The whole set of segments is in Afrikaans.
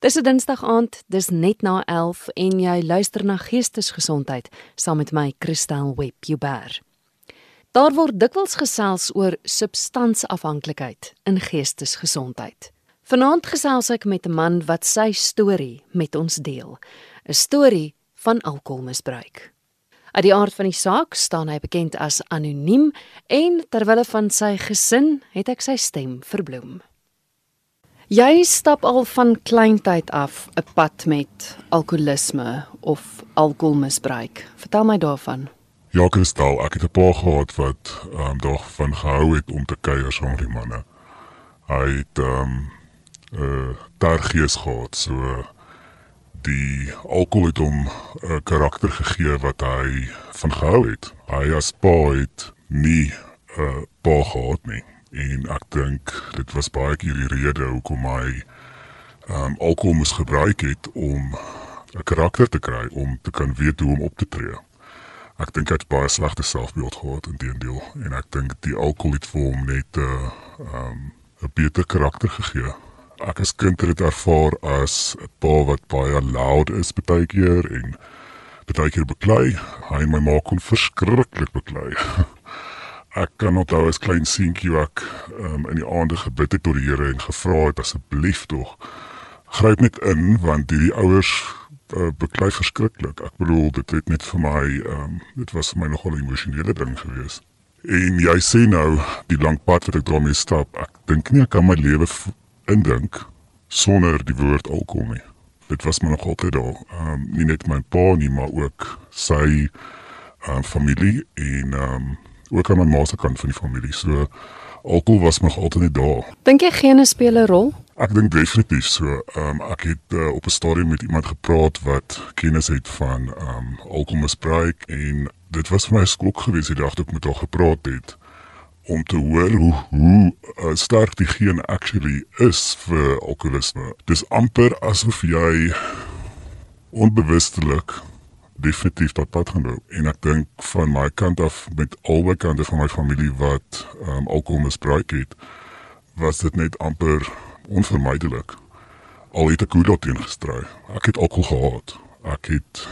Dis 'n Dinsdag aand, dis net na 11 en jy luister na Geestesgesondheid saam met my Christel Webber. Daar word dikwels gesels oor substansafhanklikheid in geestesgesondheid. Vanaand gesels ek met 'n man wat sy storie met ons deel, 'n storie van alkoholmisbruik. Uit die aard van die saak staan hy bekend as anoniem en terwyl van sy gesin het ek sy stem verbloem. Jy stap al van kleintyd af 'n pad met alkoholisme of alkoholmisbruik. Vertel my daarvan. Ja, Kristal, ek het 'n pa gehad wat ehm um, daarvan gehou het om te kuier saam met die manne. Hy het ehm um, 'n uh, targees gehad, so die alkohol het hom 'n karakter gegee wat hy van gehou het. Hy as pa het nie 'n uh, pa gehad nie en ek dink dit was baie keer die rede hoekom hy um alkohol moes gebruik het om 'n karakter te kry om te kan weet hoe om op te tree. Ek dink het baie slegte selfbeeld gehad in die deel en ek dink die alkohol het vir hom net 'n uh, um 'n beter karakter gegee. Ek as kind het dit ervaar as 'n pa wat baie loud is baie keer en baie keer beklei. Hy en my ma kon verskriklik beklei. ek kan onthou as klein seentjie ek um, in die aande gebid het tot die Here en gevra het asseblief tog gryp net in want hierdie ouers uh, beklei verskriklik. Ek bedoel dit het net vir my um, dit was vir my nogal 'n emosionele ding gewees. En jy sê nou die lang pad wat ek daarmee stap, ek dink nie ek kan my lewe indink sonder die woord alkohol nie. Dit was my nog altyd daar. Ehm um, nie net my pa nie, maar ook sy um, familie en ehm um, ook aan my ma se kant van die familie. So alkohol was nog altyd net daar. Dink jy gene speel 'n rol? Ek dink definitief so. Ehm um, ek het uh, op 'n stadium met iemand gepraat wat kennis het van ehm um, alkoholmisbruik en dit was vir my skok geweest die dag toe ek met haar gepraat het om te hoor hoe hoe uh, sterk die geen actually is vir alkoholisme. Dis amper asof jy onbewustelik definitief dat pad gaan loop. En ek dink van my kant af met albei kante van my familie wat um, alkohol misbruik het was dit net amper onvermydelik. Al het ek goed daarteen gestry. Ek het alkohol gehad. Ek het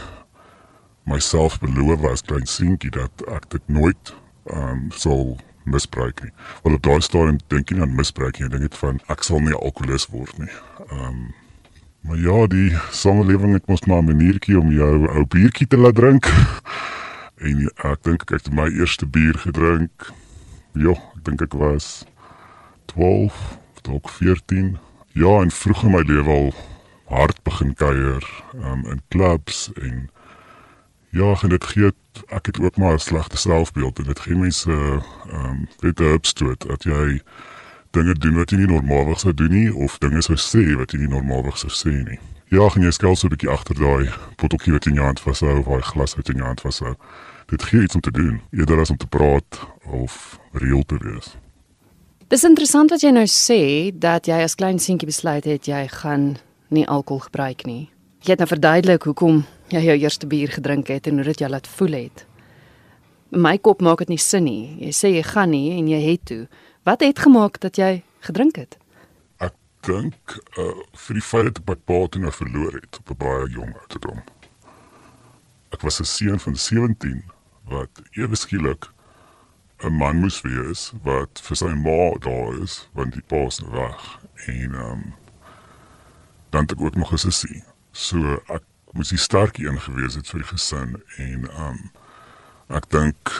myself beloof as klein seentjie dat ek dit nooit um, sal misbruik nie. Want op daai stadium dink jy aan misbruik jy dink dit van ek sal nie alkoholist word nie. Um, Maar ja, die samelewing het mos maar 'n maniertjie om jou ou biertjie te laat drink. en ek dink ek het my eerste bier gedrink. Ja, ek dink ek was 12 of dalk 14. Ja, en vroeg in my lewe al hard begin kuier um, in klubs en ja, en dit gee ek het ook maar 'n slegte selfbeeld en dit gee mense ehm um, net 'n opstoot dat jy dinge doen wat jy nie normaalweg sou doen nie of dinge sou sê wat jy nie normaalweg sou sê nie. Ja, gaan jy skel so 'n bietjie agter daai potjie wat in jou hand vashou of daai glas wat in jou hand vashou. Dit gee iets om te doen, eerder as om te praat of reël te wees. Dis interessant wat jy nou sê dat jy as klein seentjie besluit het jy gaan nie alkohol gebruik nie. Jy het nou verduidelik hoekom jy jou eerste bier gedrink het en hoe dit jou laat voel het. My kop maak dit nie sin nie. Jy sê jy gaan nie en jy het toe. Wat het gemaak dat jy gedrink het? Ek dink uh vir die feit dat ek pa toe nou verloor het op 'n baie jong ouderdom. Ek was 'n seun van 17 wat ewe skielik 'n man moes wees wat vir sy ma daar is want die pa is weg en um dan het ek ook nog 'n sussie. So ek moes die sterkie ingewees het vir die gesin en um ek dink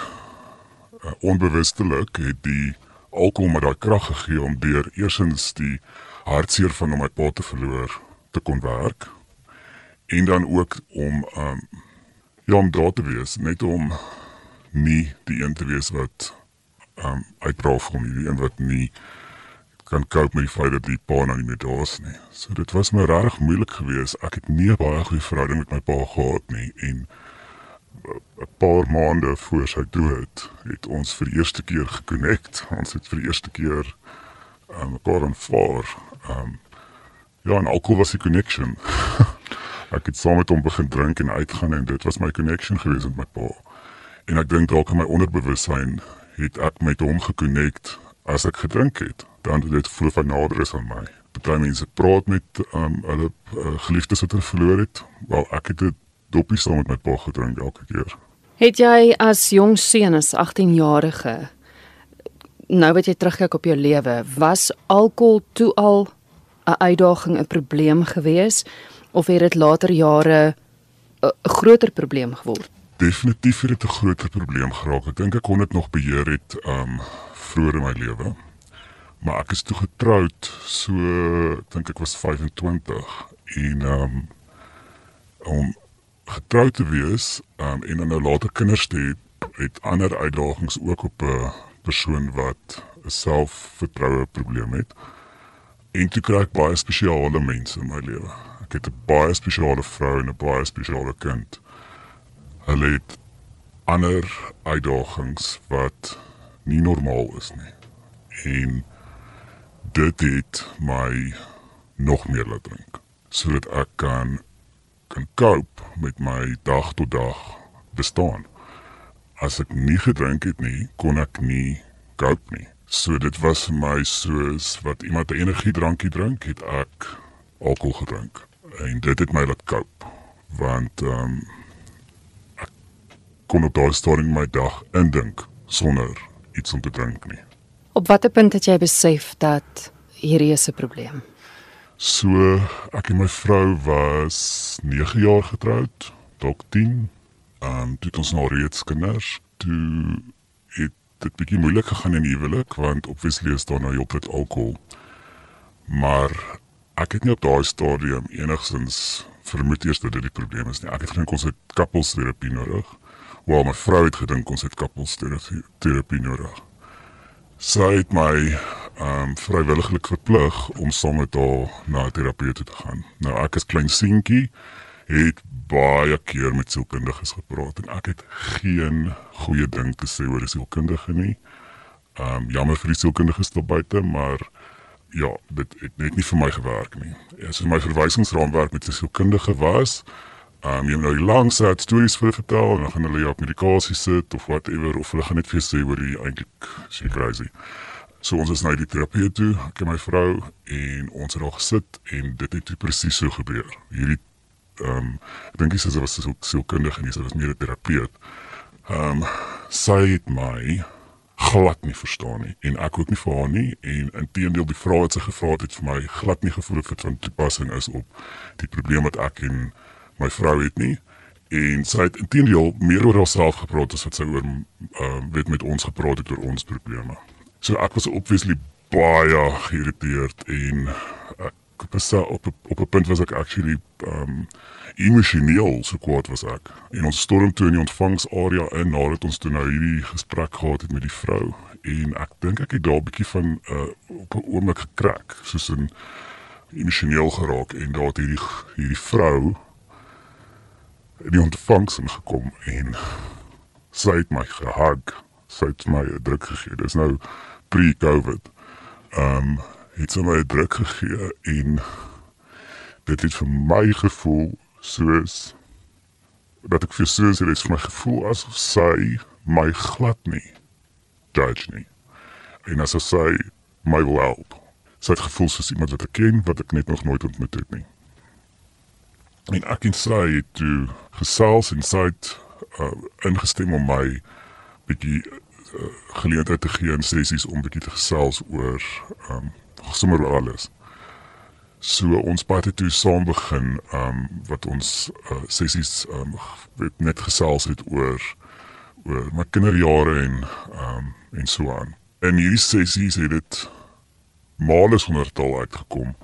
uh, onbewustelik het die alkom met daai krag gegee om deur eersins die hartseer van om my pa te verloor te kon werk en dan ook om um ja om daar te wees net om nie die een te wees wat um uitbraak van die een wat nie kan cope met die feit dat die pa nou nie meer daar is nie. So dit was my regtig moeilik geweest. Ek het nie baie goeie verhouding met my pa gehad nie en 'n paar maande voor sy dood het ons vir die eerste keer gekonnekt. Ons het vir die eerste keer um, mekaar aanvaar. Um ja, en alkohol was die connection. ek het saam met hom begin drink en uitgaan en dit was my connection gewees met my pa. En ek dink dalk in my onderbewussyn het ek met hom gekonnekt as ek gedrink het. Dan het dit voel van nader is aan my. baie mense praat met um hulle uh, geliefdes wat hulle verloor het. Wel ek het 'n dopie saam met my pa gedrink elke keer. Het jy as jong seun as 18-jarige nou wat jy terugkyk op jou lewe, was alkohol toe al 'n uitdaging, 'n probleem gewees of het dit later jare 'n groter probleem geword? Definitief het dit 'n groter probleem geraak. Ek dink ek kon dit nog beheer het um vroeër in my lewe. Maar ek is toe getroud so ek dink ek was 25 en um om getroud te wees um en dan nou later kinders te hê het ander uitdagings ook op 'n persoon wat 'n selfvertroue probleem het. En toe kry ek baie spesiale mense in my lewe. Ek het 'n baie spesiale vrou en 'n baie spesiale kind. Hulle het ander uitdagings wat nie normaal is nie. En dit het my nog meer laat drink sodat ek kan kan cope met my dag tot dag bestaan. As ek nie gedrink het nie, kon ek nie cope nie. So dit was vir my soos wat iemand 'n energiedrankie drink, het ek alkohol gedrink. En dit het my laat cope want ehm um, ek kon op daardie stadium my dag indink sonder iets om te drink nie. Op watter punt het jy besef dat hierdie is 'n probleem? So ek en my vrou was 9 jaar getroud, dalk 10. Ehm toe ons nou reeds kinders, toe het dit bietjie moeilik gegaan in die huwelik want obviously is daar nou heeltyd alkohol. Maar ek het nie op daai stadium enigsins vermoed eers dat dit die probleem is nie. Ek het gedink ons het couples terapie nodig. Wel my vrou het gedink ons het couples terapie nodig. Sy het my um, vrywilliglik verplig om saam met haar na 'n terapeut te gaan. Nou ek is klein seentjie het baie keer met sielkundiges gepraat en ek het geen goeie ding te sê oor 'n sielkundige nie. Um, jammer vir die sielkundiges daar buite, maar ja, dit het net nie vir my gewerk nie. As my verwysingsraamwerk met 'n sielkundige was, um, jy moet nou lank sad stories vir vertel en dan gaan hulle jou op medikasie sit of whatever of hulle gaan net vir jou sê oor die eintlik jy crazy. So ons is nou die terapeut toe, ek en my vrou en ons het al gesit en dit het presies so gebeur. Hierdie ehm um, ek dink sy was so sielkundig en sy was meer 'n terapeut. Ehm um, sy het my glad nie verstaan nie en ek ook nie vir haar nie en inteendeel die vrae wat sy gevra het het vir my glad nie gevoel het van toepassing is op die probleem wat ek en my vrou het nie en sy het inteendeel meer oor haarself gepraat as wat sy oor ehm uh, weet met ons gepraat het oor ons probleme. So ek was obviously baie geïrriteerd en ek was op op 'n punt was ek actually um emosioneel so kwaad was ek. En ons storm toe in die ontvangsarea in nadat ons toe nou hierdie gesprek gehad het met die vrou. En ek dink ek het daar 'n bietjie van uh op 'n oomblik gekrak, soos 'n emosioneel geraak. En daar het hierdie hierdie vrou in die ontvangs ingekom en sy het my gehug, sy het my 'n druk gegee. Dis nou pre-COVID. Um het sy my 'n druk gegee en dit het vir my gevoel soos dat ek vir dit is vir my gevoel asof sy my glad nie judge nie. En as sy my wil help. Sy het gevoel soos iemand wat ek ken wat ek net nog nooit ontmoet het nie. En ek en sy het toe gesels en sy het uh, ingestem om my bietjie uh, geleentheid te gee in sessies om bietjie te gesels oor um, sommer alles. So ons pad het toe saam begin, ehm um, wat ons uh, sessies ehm um, net gesels het oor oor my kinderjare en ehm um, en so aan. En hierdie sessies het dit male sonder taal uitgekom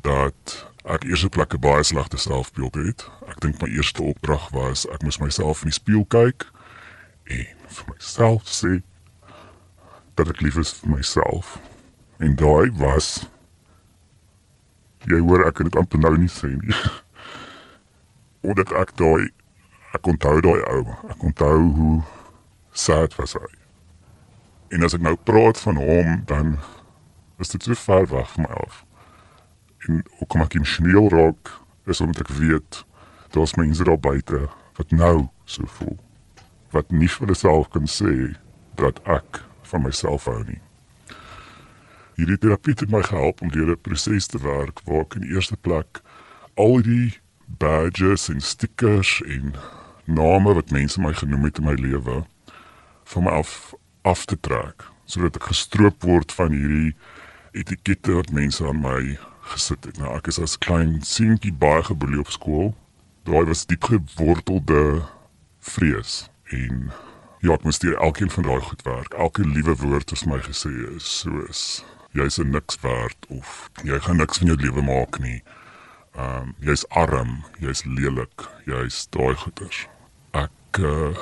dat ek eers op plekke baie slegte selfbeeld het. Ek dink my eerste opdrag was ek moes myself in die spieël kyk en vir myself sê dat ek lief is vir myself En daai was jy hoor ek kan dit amper nou nie sê nie. Omdat ek daai ek onthou daai ou. Ek onthou hoe sad was hy. En as ek nou praat van hom dan is dit so ver weg van my af. En hoe kom ek in sneeu raak is omdat ek weet daar's mense daar buite wat nou so voel. Wat nie vir hulself kan sê dat ek van myself hou nie. hierdie terapie het my gehelp om deur 'n proses te werk waar ek in die eerste plek al die badges en stickers en name wat mense my genoem het in my lewe van my af af te trek sodat ek gestroop word van hierdie etikette wat mense aan my gesit het. Nou ek is as klein seentjie baie geboelie op skool. Daai was diep gewortelde vrees en ja, ek moes deur elkeen van daai goed werk. Elke liewe woord wat my gesê is, soos jy's 'n niks werd of jy gaan niks van jou lewe maak nie. Ehm um, jy's arm, jy's lelik, jy's daai goeters. Ek uh,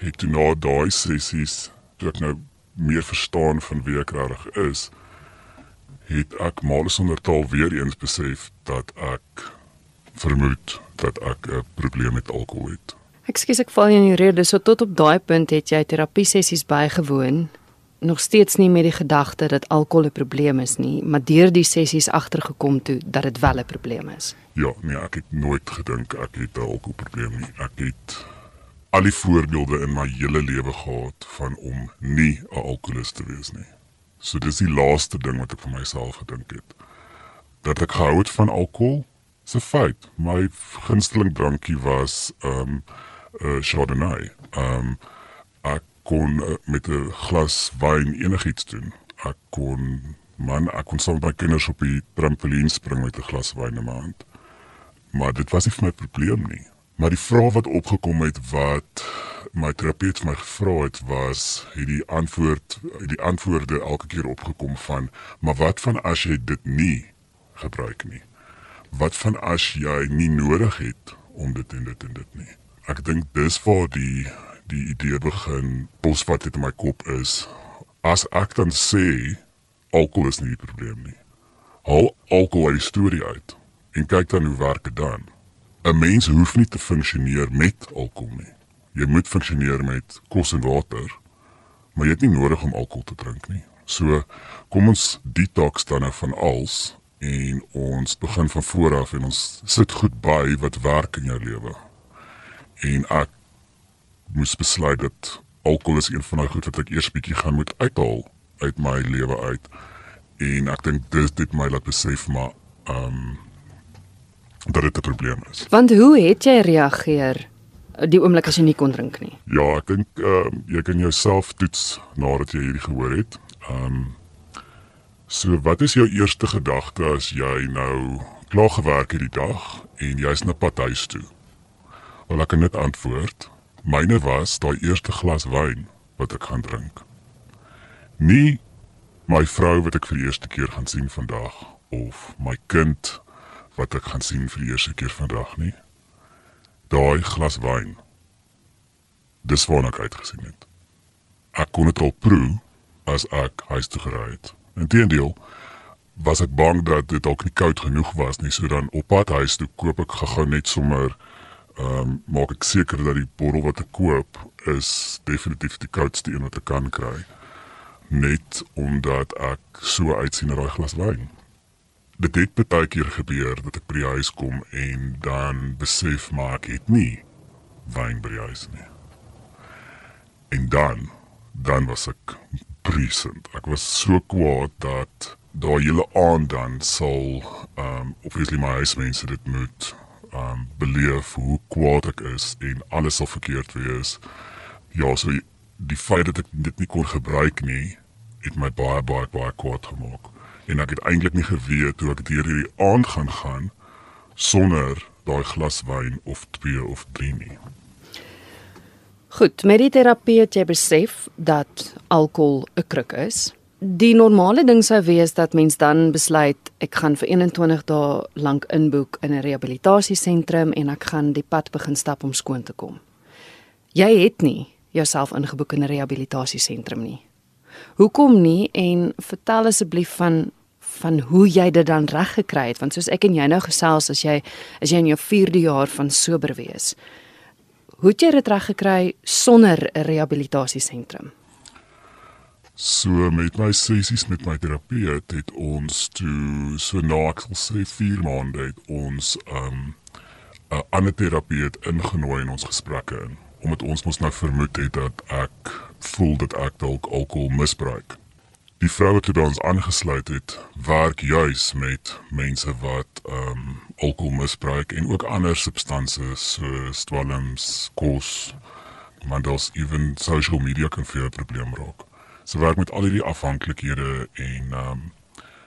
het toe na daai sessies toe ek nou meer verstaan van wie ek regtig is, het ek mal sonder taal weer eens besef dat ek vermoed dat ek 'n probleem met alkohol het. Ekskuus ek val in jou rede, so tot op daai punt het jy terapie sessies bygewoon, nog steeds nie met die gedagte dat alkohol 'n probleem is nie, maar deur die sessies agtergekom toe dat dit wel 'n probleem is. Ja, nee, ek het nooit gedink ek het 'n alkoholprobleem nie. Ek het al die voorbeelde in my hele lewe gehad van om nie 'n alkoholist te wees nie. So dis die laaste ding wat ek vir myself gedink het. Dat ek gehou het van alkohol, 'n feit. My gunsteling drankie was ehm um, uh, Chardonnay. Um, ek kon uh, met 'n glas wyn enigiets doen. Ek kon man, ek kon soms by kinders op die trampolien spring met 'n glas wyn in my hand. Maar dit was nie vir my probleem nie. Maar die vraag wat opgekom het wat my terapeut my gevra het was hierdie antwoord die antwoorde elke keer opgekom van maar wat van as jy dit nie gebruik nie wat van as jy nie nodig het om dit en dit en dit nie ek dink dis waar die die idee begin posvat het in my kop is as ek dan sê alkohol is nie die probleem nie haal alkohol uit die storie uit en kyk dan hoe werk dit dan 'n mens hoef nie te funksioneer met alkohol nie. Jy moet funksioneer met kos en water, maar jy het nie nodig om alkohol te drink nie. So kom ons detox dan nou van als en ons begin van voor af en ons sit goed by wat werk in jou lewe. En ek moes besluit dat alkohol is een van daai goed wat ek eers bietjie gaan moet uithaal uit my lewe uit. En ek dink dit my laat besef maar ehm um, dat dit 'n probleem is. Want hoe het jy reageer die oomblik as jy nie kon drink nie? Ja, ek dink ehm um, jy kan jouself toets nadat jy hierdie gehoor het. Ehm um, so wat is jou eerste gedagte as jy nou klaar gewerk het die dag en jy's na pad huis toe? Wel ek kan net antwoord. Myne was daai eerste glas wyn wat ek gaan drink. Nie my vrou wat ek vir die eerste keer gaan sien vandag of my kind wat ek gaan sien vir die eerste keer vandag nie. Daai glas wyn. Dis wat ek uitgesien het. Ek kon dit al proe as ek huis toe gery het. Inteendeel was ek bang dat dit dalk nie koud genoeg was nie, so dan op pad huis toe koop ek gou net sommer ehm um, maak ek seker dat die bottel wat ek koop is definitief die koudste een wat ek kan kry. Net omdat ek so uitsien na daai glas wyn dit het baie keer gebeur dat ek by die huis kom en dan besef maar ek het nie wyn by die huis nie. En dan dan was ek present. Ek was so kwaad dat daai hele aand dan sou um obviously my huismense dit moet um beleef hoe kwaad ek is en alles sal verkeerd wees. Ja, so die feit dat ek dit nie kon gebruik nie, het my baie baie baie kwaad gemaak en ek het eintlik nie geweet hoe ek deur hierdie aand gaan gaan sonder daai glas wyn of 2 of 3 nie. Goed, met die terapie het jy besef dat alkohol 'n kruk is. Die normale ding sou wees dat mens dan besluit ek gaan vir 21 dae lank inboek in 'n rehabilitasiesentrum en ek gaan die pad begin stap om skoon te kom. Jy het nie jouself ingeboek in 'n rehabilitasiesentrum nie. Hoekom nie en vertel asseblief van van hoe jy dit dan reg gekry het want soos ek en jy nou gesels as jy as jy in jou 4de jaar van sober wees. Hoe het jy dit reg gekry sonder 'n rehabilitasiesentrum? So met my sessies met my terapeut het ons toe so na ek sal sê 4 maande het ons 'n um, 'n ander terapeut ingenooi in ons gesprekke in omdat ons mos nou vermoed het dat ek voel dat ek dalk alkohol misbruik. Die vrou wat by ons aangesluit het, werk juis met mense wat ehm um, alkohol misbruik en ook ander substansies soos dwelms, kos, maar daar's ewen social media kan vir 'n probleem raak. So werk met al hierdie afhanklikhede en ehm um,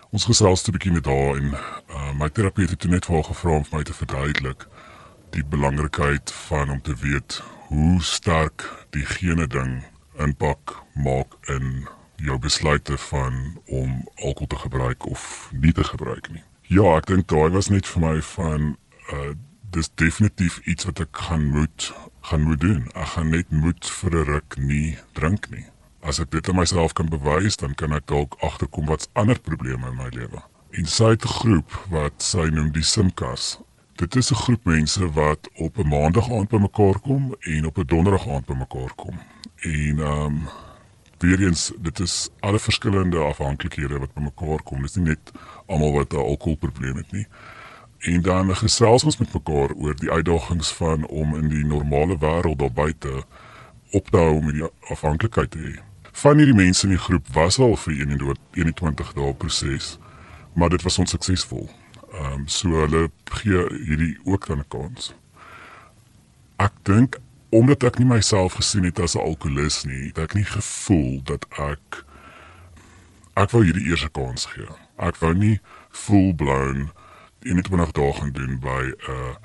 ons gesels te begin met daar en uh, my terapeut het net vir gevra om my te verduidelik die belangrikheid van om te weet hoe sterk die gene ding impak maak in jou besluite van om alkohol te gebruik of nie te gebruik nie. Ja, ek dink daai was net vir my van uh dis definitief iets wat ek gaan moet gaan moet doen. Ek gaan net moet vir 'n ruk nie drink nie. As ek dit aan myself kan bewys, dan kan ek dalk agterkom wat's ander probleme in my lewe. En sy het 'n groep wat sy noem die Simkas. Dit is 'n groep mense wat op 'n maandag aand bymekaar kom en op 'n donderdag aand bymekaar kom. En ehm um, weer eens dit is alle verskillende afhanklikhede wat bymekaar kom. Dit is nie net almal wat 'n alkoholprobleem het nie. En dan gesels ons met mekaar oor die uitdagings van om in die normale wêreld daar buite op te hou met die afhanklikheid te hê. Van hierdie mense in die groep was al vir 21 dae proses, maar dit was onsuksesvol. Ehm um, so hulle gee hierdie ook dan 'n kans. Ek dink omdat ek nie myself gesien het as 'n alkolikus nie, het ek nie gevoel dat ek ek wou hierdie eerste kans gee. Ek wou nie full blown in dit wanneer daar gaan doen by 'n uh,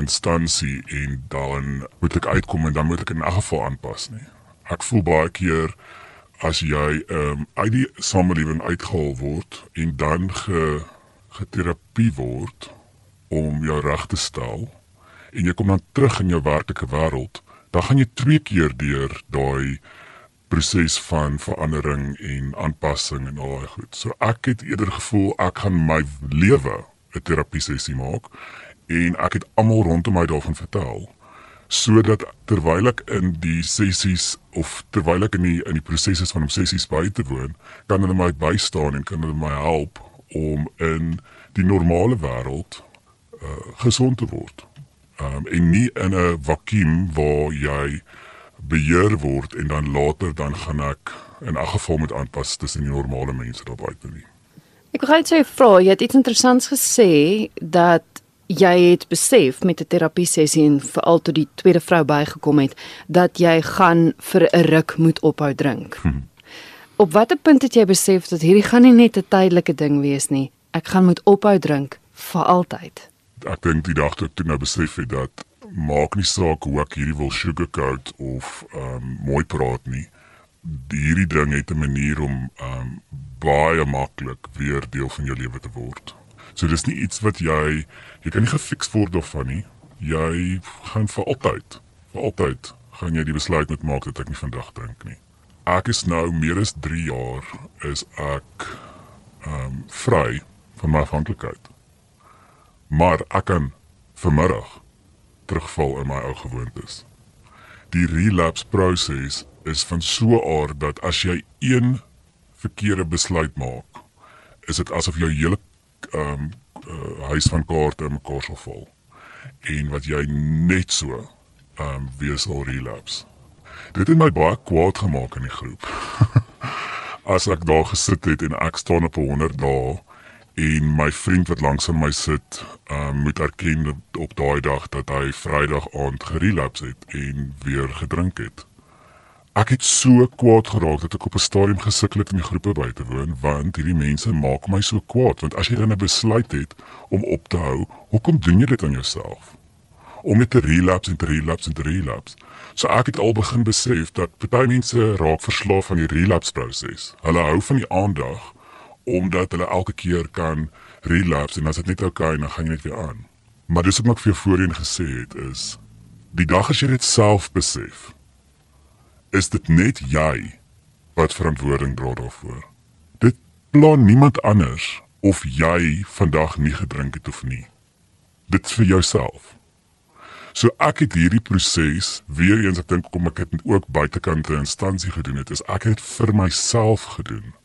instansie en dan moet ek uitkom en dan moet ek in 'n geval aanpas nie. Ek voel baie keer as jy ehm um, uit die samelewing uitgehaal word en dan ge geterapie word om jou reg te stel en jy kom dan terug in jou werklike wêreld dan gaan jy twee keer deur daai proses van verandering en aanpassing en al daai goed. So ek het eerder gevoel ek gaan my lewe 'n terapie sessie maak en ek het almal rondom my daarvan vertel sodat terwyl ek in die sessies of terwyl ek in die in die prosesse van om sessies by te woon, kan hulle my bystaan en kan hulle my help om in die normale wêreld uh, gesond te word um, en nie in 'n vakuum waar jy beheer word en dan later dan gaan ek in 'n geval moet aanpas tussen die normale mense daar buite nie. Ek wil net sê vra, jy het iets interessants gesê dat jy het besef met 'n terapie sessie en veral toe die tweede vrou bygekom het dat jy gaan vir 'n ruk moet ophou drink. Hm. Op watter punt het jy besef dat hierdie gaan nie net 'n tydelike ding wees nie. Ek gaan moet ophou drink vir altyd ek dink die dag toe ek toe nou besef het dat maak nie saak hoe ek hierdie wil sugarcoat of ehm um, mooi praat nie. Hierdie ding het 'n manier om ehm um, baie maklik weer deel van jou lewe te word. So dis nie iets wat jy jy kan nie gefiks word of van nie. Jy gaan vir altyd, vir altyd gaan jy die besluit moet maak dat ek nie vandag drink nie. Ek is nou meer as 3 jaar is ek ehm um, vry van my afhanklikheid maar ek kan vanmiddag terugval in my ou gewoontes. Die relapse proses is van so 'n aard dat as jy een verkeerde besluit maak, is dit asof jou hele ehm um, uh, huis van kaarte in mekaar sal val. En wat jy net so ehm um, weer sal relapse. Dit het my baie kwaad gemaak in die groep. as ek daar gesit het en ek staan op 100 dae en my vriend wat langs aan my sit, uh, moet erken op daai dag dat hy Vrydag aand gerelapse het en weer gedrink het. Ek het so kwaad geraak dat ek op 'n stadium gesukkel het om die groepe by te woon want hierdie mense maak my so kwaad want as jy dan 'n besluit het om op te hou, hoekom doen jy dit aan jouself? Om net te relapse en te relapse en te relapse. So ek het al begin besef dat baie mense raak verslaaf aan die relapse proses. Hulle hou van die aandag omdat hulle elke keer kan relapse en as dit net okay, dan gaan jy net weer aan. Maar dis wat ek vir jou voorheen gesê het is die dag as jy dit self besef is dit net jy wat verantwoording dra daarvoor. Dit plan niemand anders of jy vandag nie gedrink het of nie. Dit vir jouself. So ek het hierdie proses weer eens ek dink kom ek het ook buitekante instansie gedoen het is ek het vir myself gedoen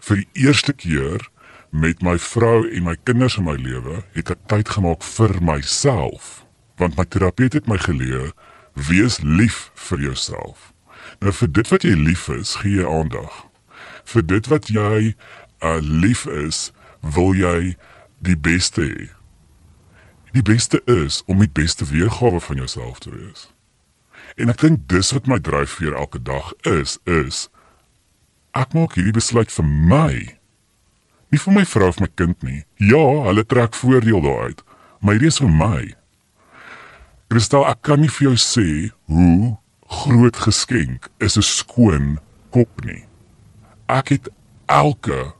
vir die eerste keer met my vrou en my kinders in my lewe het ek tyd gemaak vir myself want my terapeut het my geleer wees lief vir jouself nou vir dit wat jy lief is gee jy aandag vir dit wat jy uh, lief is, wil jy die beste hê. Die beste is om die beste weergawe van jouself te wees. En ek dink dis wat my dryfveer elke dag is, is ek maak hierdie besluit vir my. Nie vir my vrou of my kind nie. Ja, hulle trek voordeel daaruit, maar hierdie is vir my. Kristal, ek kan nie vir jou sê hoe groot geskenk is 'n skoon kop nie. Ek het elke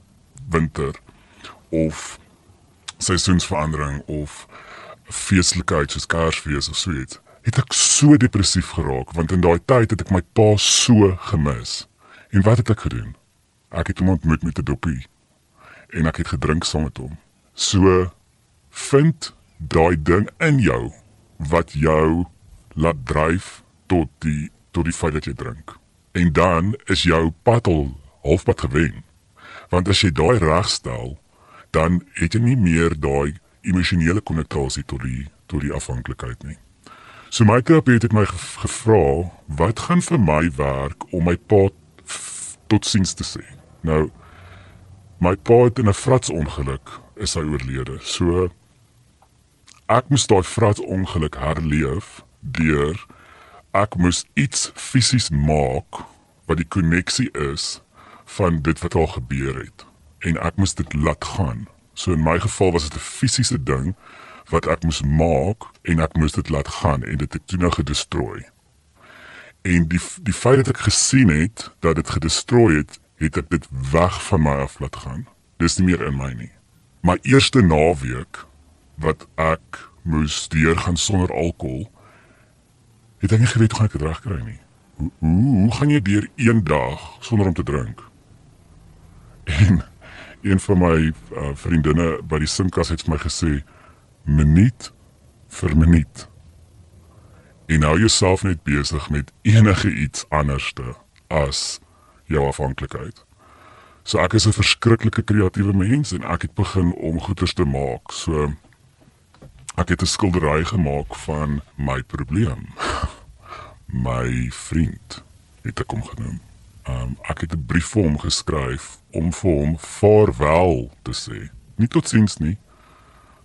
winter of seisoensverandering of feeslikheid soos Kersfees of so iets, het ek so depressief geraak want in daai tyd het ek my pa so gemis. En wat het ek gedoen? Ek het hom ontmoet met 'n dopie en ek het gedrink saam met hom. So vind daai ding in jou wat jou laat dryf tot die tot die feit dat jy drink. En dan is jou pad al halfpad gewen. Want as jy daai regstel, dan het jy nie meer daai emosionele konnektasie tot die tot die afhanklikheid nie. So my terapeut het my gevra, wat gaan vir my werk om my pad tot siens te sê. Nou my pa het in 'n fratsongeluk is hy oorlede. So ek moes daai fratsongeluk herleef deur ek moes iets fisies maak wat die koneksie is van dit wat al gebeur het en ek moes dit laat gaan. So in my geval was dit 'n fisiese ding wat ek moes maak en ek moes dit laat gaan en dit het toe nou gedestrooi. En die die feit dat ek gesien het dat dit gedestrooi het, het ek dit weg van my af laat gaan. Dis nie meer in my nie. My eerste naweek wat ek moes deur gaan sonder alkohol, het ek nie geweet hoe ek dit regkry nie. Hoe, hoe hoe gaan jy deur een dag sonder om te drink? En een van my uh, vriendinne by die sinkas het my gesê minuut vir minuut. En nou jouself net besig met enige iets anderste as jou afhanklikheid. So ek is 'n verskriklike kreatiewe mens en ek het begin om goeders te maak. So ek het 'n skildery gemaak van my probleem. my vriend het ek hom genoem. Um, ek het 'n brief vir hom geskryf om vir hom vaarwel te sê. Nie totsiens nie.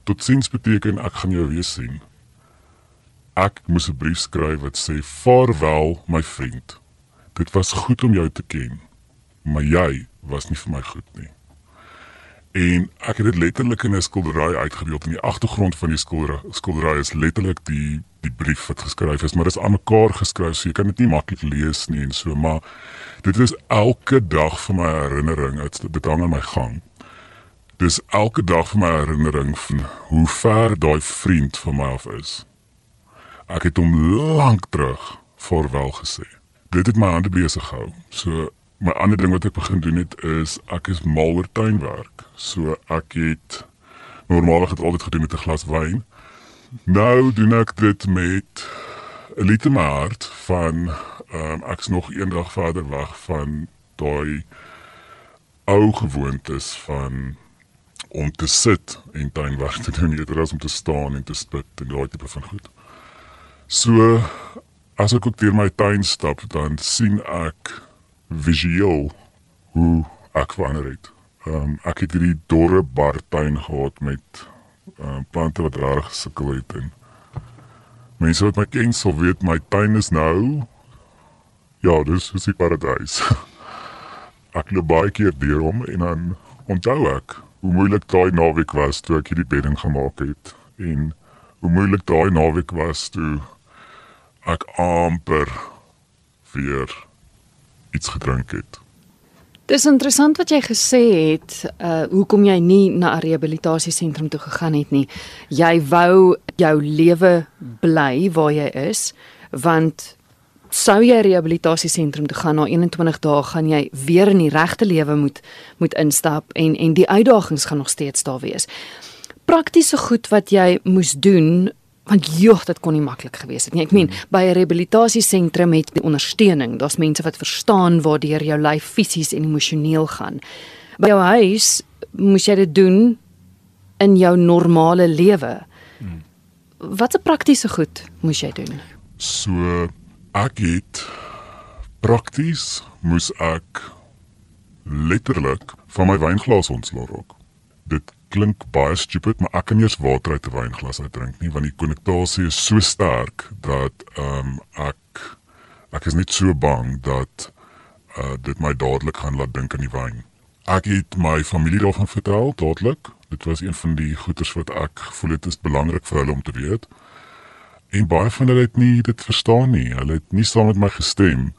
Totsiens beteken ek gaan jou weer sien. Ek moes 'n brief skryf wat sê vaarwel my vriend. Dit was goed om jou te ken, maar jy was nie vir my goed nie. En ek het dit letterlik in 'n skildery uitgebeeld in die agtergrond van die skildery. Skildery is letterlik die die brief wat geskryf is, maar dit is aan mekaar geskryf, so jy kan dit nie maklik lees nie en so, maar dit is elke dag vir my herinnering, dit dit hang in my gang. Dis elke dag vir my herinnering van hoe ver daai vriend van my af is. Ek het hom lank terug voorwel gesê. Dit het my hande besig gehou. So my ander ding wat ek begin doen het is ek is mal oor tuinwerk. So ek het normaalweg het altyd gedoen met 'n glas wyn. Nou doen ek dit met 'n liter maart van ehm um, ek's nog eendag verder weg van daai ou gewoontes van om te sit en tuinwerk te doen eerder as om te staan en te spit en daai tipe van goed. So as ek ook deur my tuin stap, dan sien ek visueel hoe ek verander het. Ehm um, ek het hierdie dorre bar tuin gehad met ehm uh, plante wat reg gesukkel het en mense wat my ken sal weet my tuin is nou ja, dis is 'n paradys. ek loop baie keer deur hom en dan onthou ek hoe moeilik daai naweek was toe ek hierdie bedding gemaak het en hoe moeilik daai naweek was toe ek amper weer iets gedrink het. Dis interessant wat jy gesê het, uh hoekom jy nie na 'n rehabilitasiesentrum toe gegaan het nie. Jy wou jou lewe bly waar jy is, want sou jy rehabilitasiesentrum toe gaan na 21 dae gaan jy weer in die regte lewe moet moet instap en en die uitdagings gaan nog steeds daar wees. Praktiese goed wat jy moes doen want joh dit kon nie maklik gewees het nie. Ek meen by 'n rehabilitasiesentrum het jy ondersteuning. Daar's mense wat verstaan waardeur jou lyf fisies en emosioneel gaan. By jou huis moes jy dit doen in jou normale lewe. Hmm. Wat 'n praktiese goed moes jy doen? So ek het prakties moes ek letterlik van my wynglas ontslaa raak. Klink baie stupid, maar ek kan eers water uit 'n wynglas uitdrink nie want die konnektasie is so sterk dat ehm um, ek ek is net so bang dat uh, dit my dadelik gaan laat dink aan die wyn. Ek het my familie daarvan vertel dadelik. Dit was een van die goeters wat ek gevoel het is belangrik vir hulle om te weet. En baie van hulle het nie dit verstaan nie. Hulle het nie saam met my gestem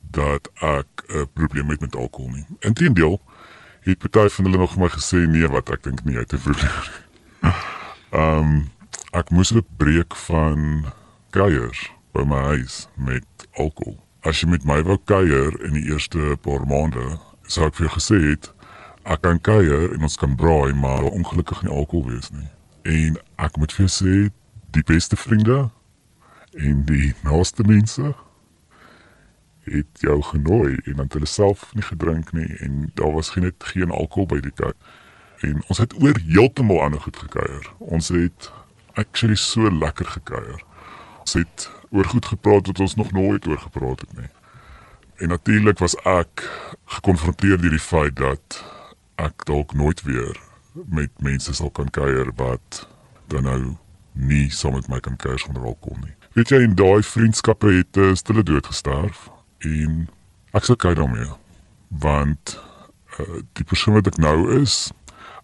dat ek 'n probleem het met alkohol nie. Inteendeel, het party van hulle nog vir my gesê nee, wat ek dink nie uit te voer nie. Ehm um, ek moes 'n breek van kuiers by my huis met alkohol. As jy met my wou kuier in die eerste paar maande, sou ek vir jou gesê het ek kan kuier en ons kan braai, maar ongelukkig nie alkohol wees nie. En ek moet vir jou sê die beste vriende en die naaste mense het jou genooi en dan het hulle self nie gedrink nie en daar was geen net geen alkohol by die kerk. En ons het oor heeltemal ander goed gekuier. Ons het actually so lekker gekuier. Ons het oor goed gepraat wat ons nog nooit oor gepraat het nie. En natuurlik was ek gekonfronteer deur die feit dat ek dalk nooit weer met mense sal kan kuier wat dan nou nie saam met my kan kuier sonder alkohol nie. Weet jy, in daai vriendskappe het 'n stille dood gesterf en ek sou kyk daarmee want uh, die persoon wat ek nou is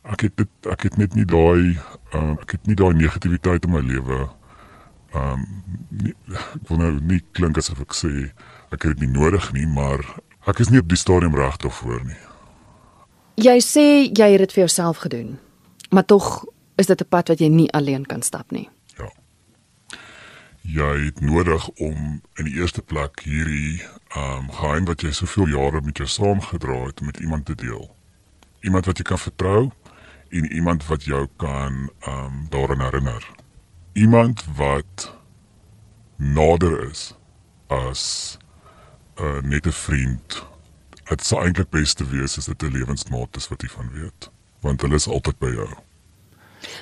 ek het dit ek het net nie daai uh, ek het nie daai negativiteit in my lewe um nie, ek wil nou nie klink asof ek sê ek het dit nie nodig nie maar ek is nie op die stadium reg daarvoor nie. Jy sê jy het dit vir jouself gedoen maar tog is dit 'n pad wat jy nie alleen kan stap nie jy het nodig om in die eerste plek hierdie um geheim wat jy soveel jare met jou saamgedra het met iemand te deel. Iemand wat jy kan vertrou en iemand wat jou kan um daaraan herinner. Iemand wat nader is as 'n uh, nette vriend. Dit sou eintlik beste wees as dit 'n lewensmaat is wat jy van weet, want hulle is altyd by jou.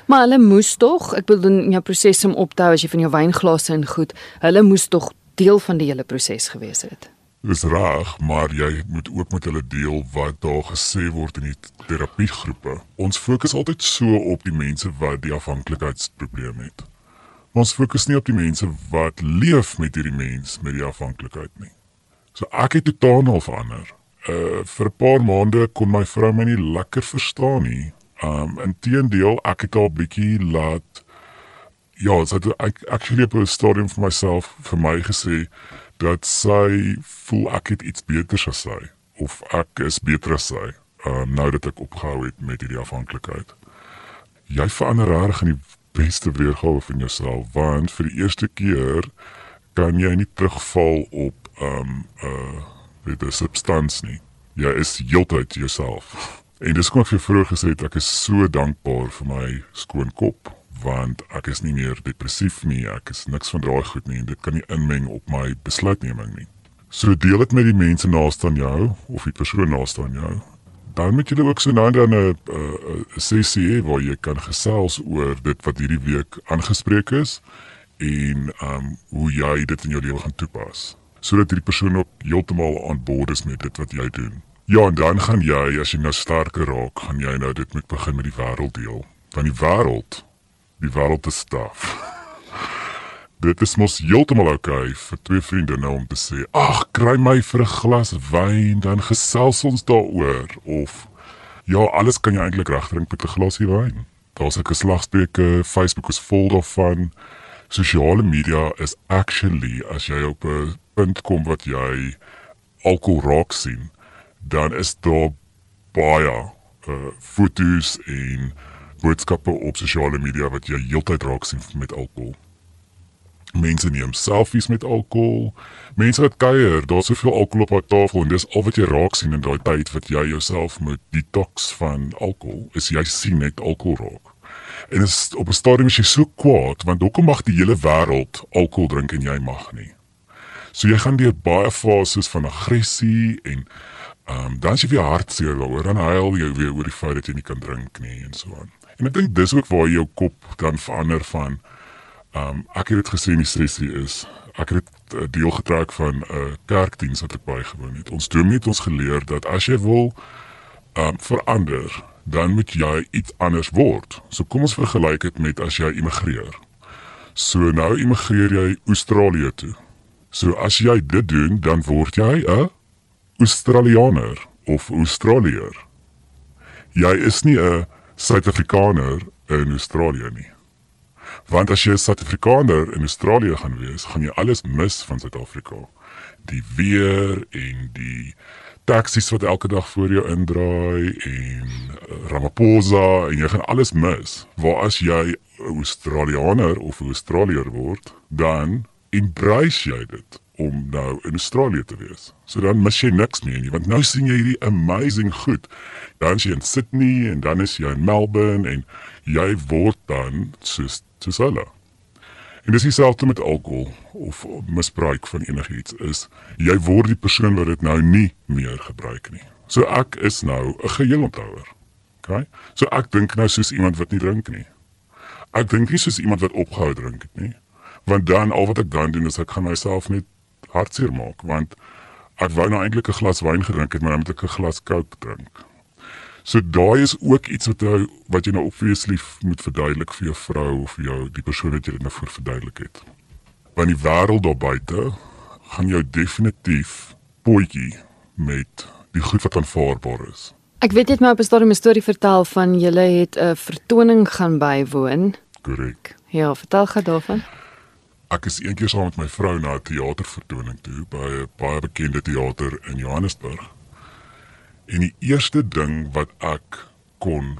Maar hulle moes tog, ek bedoel in jou proses om op te hou as jy van jou wynglase en goed, hulle moes tog deel van die hele proses gewees het. Dis reg, maar jy moet ook met hulle deel wat daar gesê word in die terapiegroepe. Ons fokus altyd so op die mense wat die afhanklikheidsprobleem het. Ons fokus nie op die mense wat leef met hierdie mens met die afhanklikheid nie. So ek het totaal verander. Uh vir 'n paar maande kon my vrou my nie lekker verstaan nie. Um inteendeel, ek het al bietjie laat ja, so ek actually op 'n stadium vir myself vir my gesê dat sy voel ek het iets beter as sy of ek is beter as sy. Um nou dat ek opgehou het met hierdie afhanklikheid. Jy verander reg in die beste weergawe van jouself want vir die eerste keer kan jy nie terugval op um uh weet 'n substansie nie. Jy is heeltyd jouself. En dis kom ek vir vroeër gesê het ek is so dankbaar vir my skoon kop want ek is nie meer depressief nie, ek is niks van daai goed nie en dit kan nie inmeng op my besluitneming nie. So deel dit met die mense naaste aan jou of die persoon naaste aan jou. Dan moet jy ook so nou dan 'n sessie waar jy kan gesels oor dit wat hierdie week aangespreek is en um hoe jy dit in jou lewe gaan toepas sodat hierdie persoon ook heeltemal aan boord is met dit wat jy doen. Ja, en dan gaan jy as jy nou sterker raak, gaan jy nou dit moet begin met die wêreld deel. Want die wêreld, die wêreld is staf. dit is mos heeltemal oukei okay vir twee vriende nou om te sê, "Ag, kry my vir 'n glas wyn, dan gesels ons daaroor." Of ja, alles kan jy eintlik regdrink met 'n glasie wyn. Daar's 'n geslagsbreuke, Facebook is vol daarvan. Sosiale media is actually as jy op 'n punt kom wat jy alkohol raak sien dan is daar baie uh foto's en boodskappe op sosiale media wat jy heeltyd raak sien met alkohol. Mense neem selfies met alkohol. Mense wat kuier, daar's soveel alkohol op die tafel en dis al wat jy raak sien in daai tyd wat jy jouself moet detox van alkohol. Is jy sien net alkohol raak. En is op 'n stadium is jy so kwaad want hoekom mag die hele wêreld alkohol drink en jy mag nie? So jy gaan deur baie fases van aggressie en Ehm um, dan as jy weer hartseer daaroor, dan huil jy weer oor die feit dat jy nie kan drink nie en so aan. En ek dink dis ook waar jou kop dan verander van Um ek het dit gesê in die sessie is ek het uh, deel getrek van 'n uh, kerkdiens wat ek bygewoon het. Ons dominee het ons geleer dat as jy wil um verander, dan moet jy iets anders word. So kom ons vergelyk dit met as jy immigreer. So nou immigreer jy Australië toe. So as jy dit doen, dan word jy 'n Australianer of Australier. Jy is nie 'n Suid-Afrikaner in Australië nie. Want as jy 'n Suid-Afrikaner in Australië gaan wees, gaan jy alles mis van Suid-Afrika. Die weer en die taksies wat elke dag voor jou indraai en uh, Ramaphosa en jy gaan alles mis. Waar as jy 'n Australianer of 'n Australier word, dan embrace jy dit om nou in Australië te wees. So dan mis jy niks meer nie, want nou sien jy hierdie amazing goed. Dan is jy in Sydney en dan is jy in Melbourne en jy word dan soos soos hulle. En dis dieselfde met alkohol of misbruik van enigiets is jy word die persoon wat dit nou nie meer gebruik nie. So ek is nou 'n geheelonthouer. OK? So ek dink nou soos iemand wat nie drink nie. Ek dink nie soos iemand wat opgehou drink het nie. Want dan al wat ek dan doen is ek gaan myself net hartseer maak want ek wou nou eintlik 'n glas wyn gedrink het maar dan moet ek 'n glas Coke drink. So daai is ook iets wat jy wat jy nou obviously moet verduidelik vir jou vrou of vir jou die persoon wat jy dit nou voor verduidelik het. Want die wêreld daar buite gaan jou definitief potjie met die goed wat aanvaarbaar is. Ek weet net maar op 'n stadium 'n storie vertel van julle het 'n vertoning gaan bywoon. Korrek. Ja, vertel gou daarvan. Ek is eendag saam met my vrou na 'n teatervertoning toe by 'n baie bekende teater in Johannesburg. En die eerste ding wat ek kon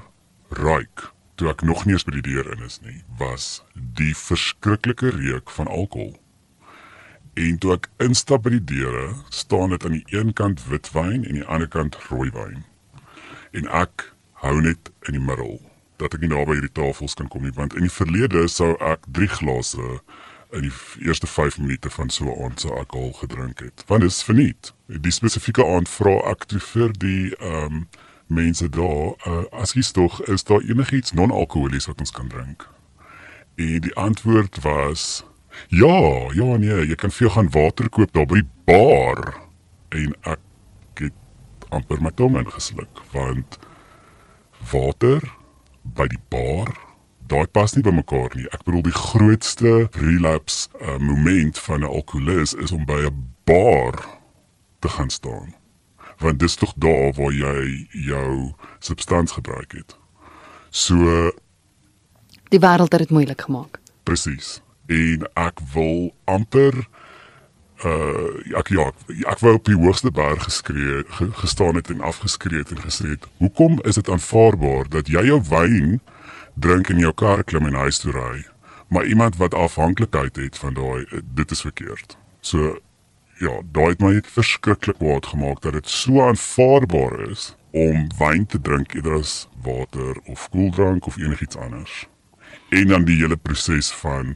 ruik toe ek nog nie eens by die deur in is nie, was die verskriklike reuk van alkohol. En toe ek instap by die deure, staan dit aan die een kant witwyn en die ander kant rooiwyn. En ek hou net in die middel dat ek nie naby hierdie tafels kan kom nie, want in die verlede sou ek 3 glase in die eerste 5 minute van so 'n aand se alkohol gedrink het. Want dit is verniet. Die spesifieke aand vra ek vir die ehm um, mense daar, uh, as jy tog is daar enigiets non-alkoholies wat ons kan drink? En die antwoord was ja, ja nee, jy kan vir gaan water koop daar by die bar. En ek het amper my tong ingesluk want water by die bar daai pas nie by mekaar nie. Ek bedoel die grootste relapse uh, moment van 'n alkoholist is om by 'n bar te gaan staan. Want dis tog daar waar jy jou substans gebruik het. So die wêreld het dit moeilik gemaak. Presies. En ek wil amper uh ek ja, ek wou op die hoogste berg geskree gestaan het en afgeskree het en gesê het, "Hoekom is dit aanvaarbaar dat jy jou wyn drink in jou kar klim en huis toe ry. Maar iemand wat afhanklikheid het van daai dit is verkeerd. So ja, daai het my verskriklik kwaad gemaak dat dit so aanvaarbaar is om wyn te drink eerder as water of koeldrank of enigiets anders. En dan die hele proses van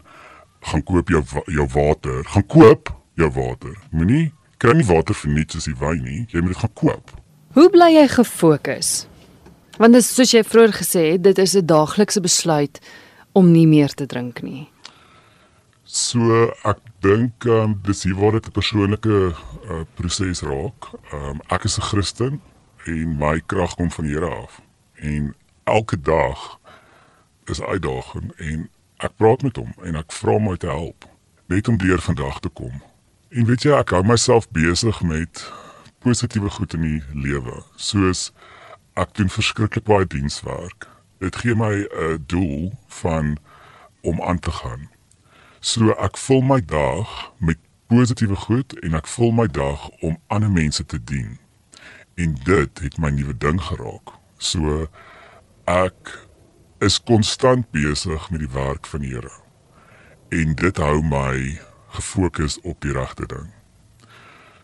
gaan koop jou jou water, gaan koop jou water. Moenie kry nie water vir niks as jy wyn nie, jy moet dit gaan koop. Hoe bly jy gefokus? Want dis soos jy vroeër gesê het, dit is 'n daaglikse besluit om nie meer te drink nie. So ek dink um, dis hier waar dit 'n persoonlike uh, proses raak. Um, ek is 'n Christen en my krag kom van die Here af. En elke dag is 'n uitdaging en ek praat met hom en ek vra hom om te help net om deur vandag te kom. En weet jy, ek hou myself besig met positiewe goed in die lewe, soos ek doen verskriklik baie dienswerk. Dit gee my 'n doel van om aan te gaan. So ek vul my dag met positiewe goed en ek vul my dag om ander mense te dien. En dit het my nuwe ding geraak. So ek is konstant besig met die werk van die Here. En dit hou my gefokus op die regte ding.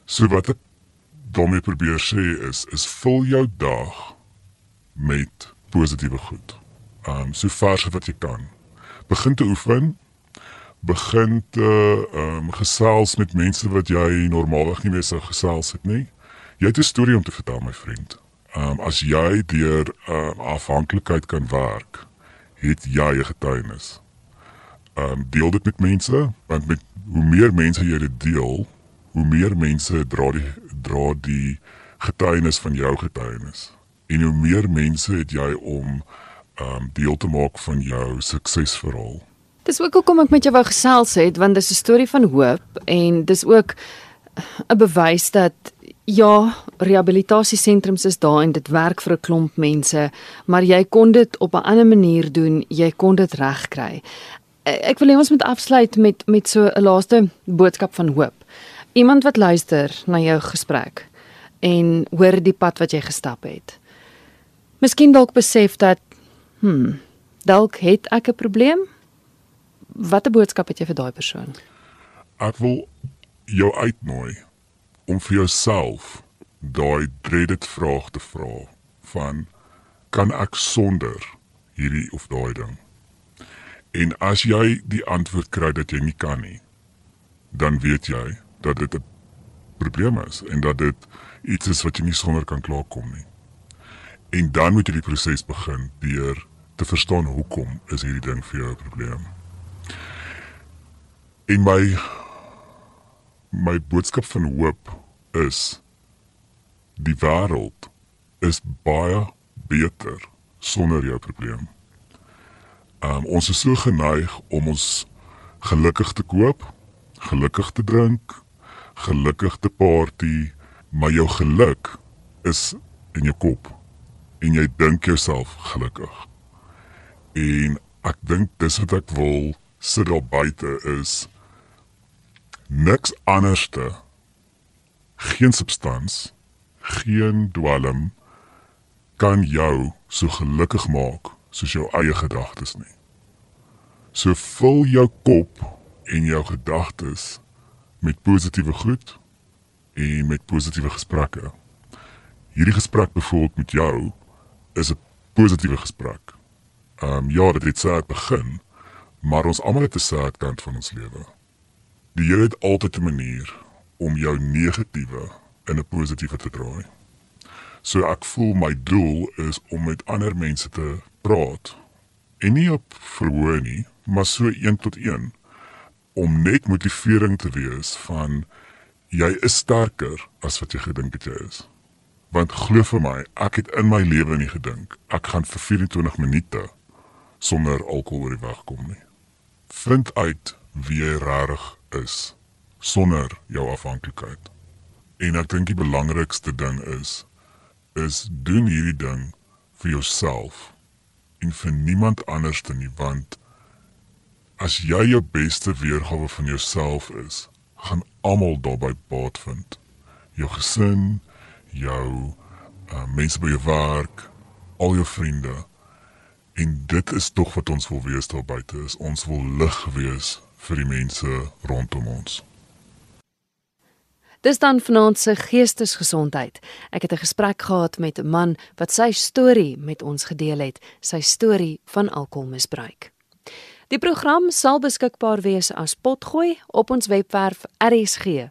So wat ek daarmee probeer sê is is vul jou dag met positiewe goed. Um so vars wat jy kan. Begin te oefen. Begin te um gesels met mense wat jy normaalweg nie mee sou gesels het nie. Jy het 'n storie om te vertel my vriend. Um as jy deur um, afhanklikheid kan werk, het jy 'n getuienis. Ehm um, deel dit met mense, want met hoe meer mense jy dit deel, hoe meer mense dra die dra die getuienis van jou getuienis. En hoe meer mense het jy om ehm um, deel te maak van jou suksesverhaal. Dis ook hoekom ek met jou wou gesels het want dis 'n storie van hoop en dis ook 'n bewys dat ja, rehabilitasiesentrums is daar en dit werk vir 'n klomp mense, maar jy kon dit op 'n ander manier doen, jy kon dit regkry. Ek wil hê ons moet afsluit met met so 'n laaste boodskap van hoop. Iemand wat luister na jou gesprek en hoor die pad wat jy gestap het. Miskien dalk besef dat hm, dalk het ek 'n probleem. Watter boodskap het jy vir daai persoon? Ek wil jou uitnooi om vir jouself daai dreaded vraag te vra van kan ek sonder hierdie of daai ding? En as jy die antwoord kry dat jy nie kan nie, dan weet jy dat dit 'n probleem is en dat dit iets is wat jy nie sonder kan klaarkom nie. En dan moet jy die proses begin deur te verstaan hoekom is hierdie ding vir jou 'n probleem. En my my boodskap van hoop is die wêreld is baie beter sonder jou probleem. Um, ons is so geneig om ons gelukkig te koop, gelukkig te drink, gelukkig te party, maar jou geluk is in jou kop en jy dink jouself gelukkig. En ek dink dis wat ek wil sit daar buite is niks anderste geen substans geen dwalm kan jou so gelukkig maak soos jou eie gedagtes nie so vul jou kop en jou gedagtes met positiewe goed en met positiewe gesprekke hierdie gesprek byvoorbeeld met jou is 'n positiewe gesprek ehm um, ja dit het saak begin maar ons almal het 'n saak kant van ons lewe Die Here het altyd 'n manier om jou negatiewe in 'n positiewe te draai. So ek voel my doel is om met ander mense te praat en nie op verhoor nie, maar so een tot een om net motivering te wees van jy is sterker as wat jy gedink het jy is. Want glo vir my, ek het in my lewe nie gedink ek gaan vir 24 minute sonder alkohol oor die weg kom nie. Vind uit wie jy regtig is sonder jou afhanklikheid. En ek dink die belangrikste ding is is doen hierdie ding vir jouself en vir niemand anders nie want as jy jou beste weergawe van jouself is, gaan almal daarbey baat vind. Jou gesin, jou uh, mense by jou werk, al jou vriende. En dit is tog wat ons wil wees daar buite is. Ons wil lig wees vir die mense rondom ons. Dis dan vanaand se geestesgesondheid. Ek het 'n gesprek gehad met 'n man wat sy storie met ons gedeel het, sy storie van alkoholmisbruik. Die program sal beskikbaar wees as potgooi op ons webwerf rsg.co.za.